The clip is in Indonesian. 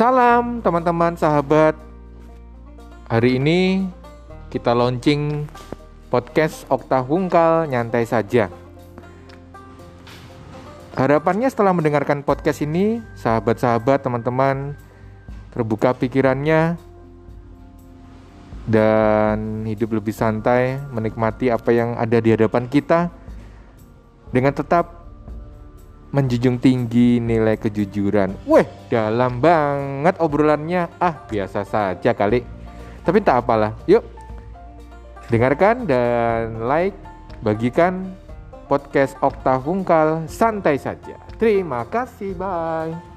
Salam teman-teman sahabat. Hari ini kita launching podcast Okta Wungkal nyantai saja. Harapannya setelah mendengarkan podcast ini, sahabat-sahabat, teman-teman terbuka pikirannya dan hidup lebih santai, menikmati apa yang ada di hadapan kita dengan tetap menjunjung tinggi nilai kejujuran. Weh, dalam banget obrolannya. Ah, biasa saja kali. Tapi tak apalah. Yuk, dengarkan dan like, bagikan podcast Okta Wungkal santai saja. Terima kasih, bye.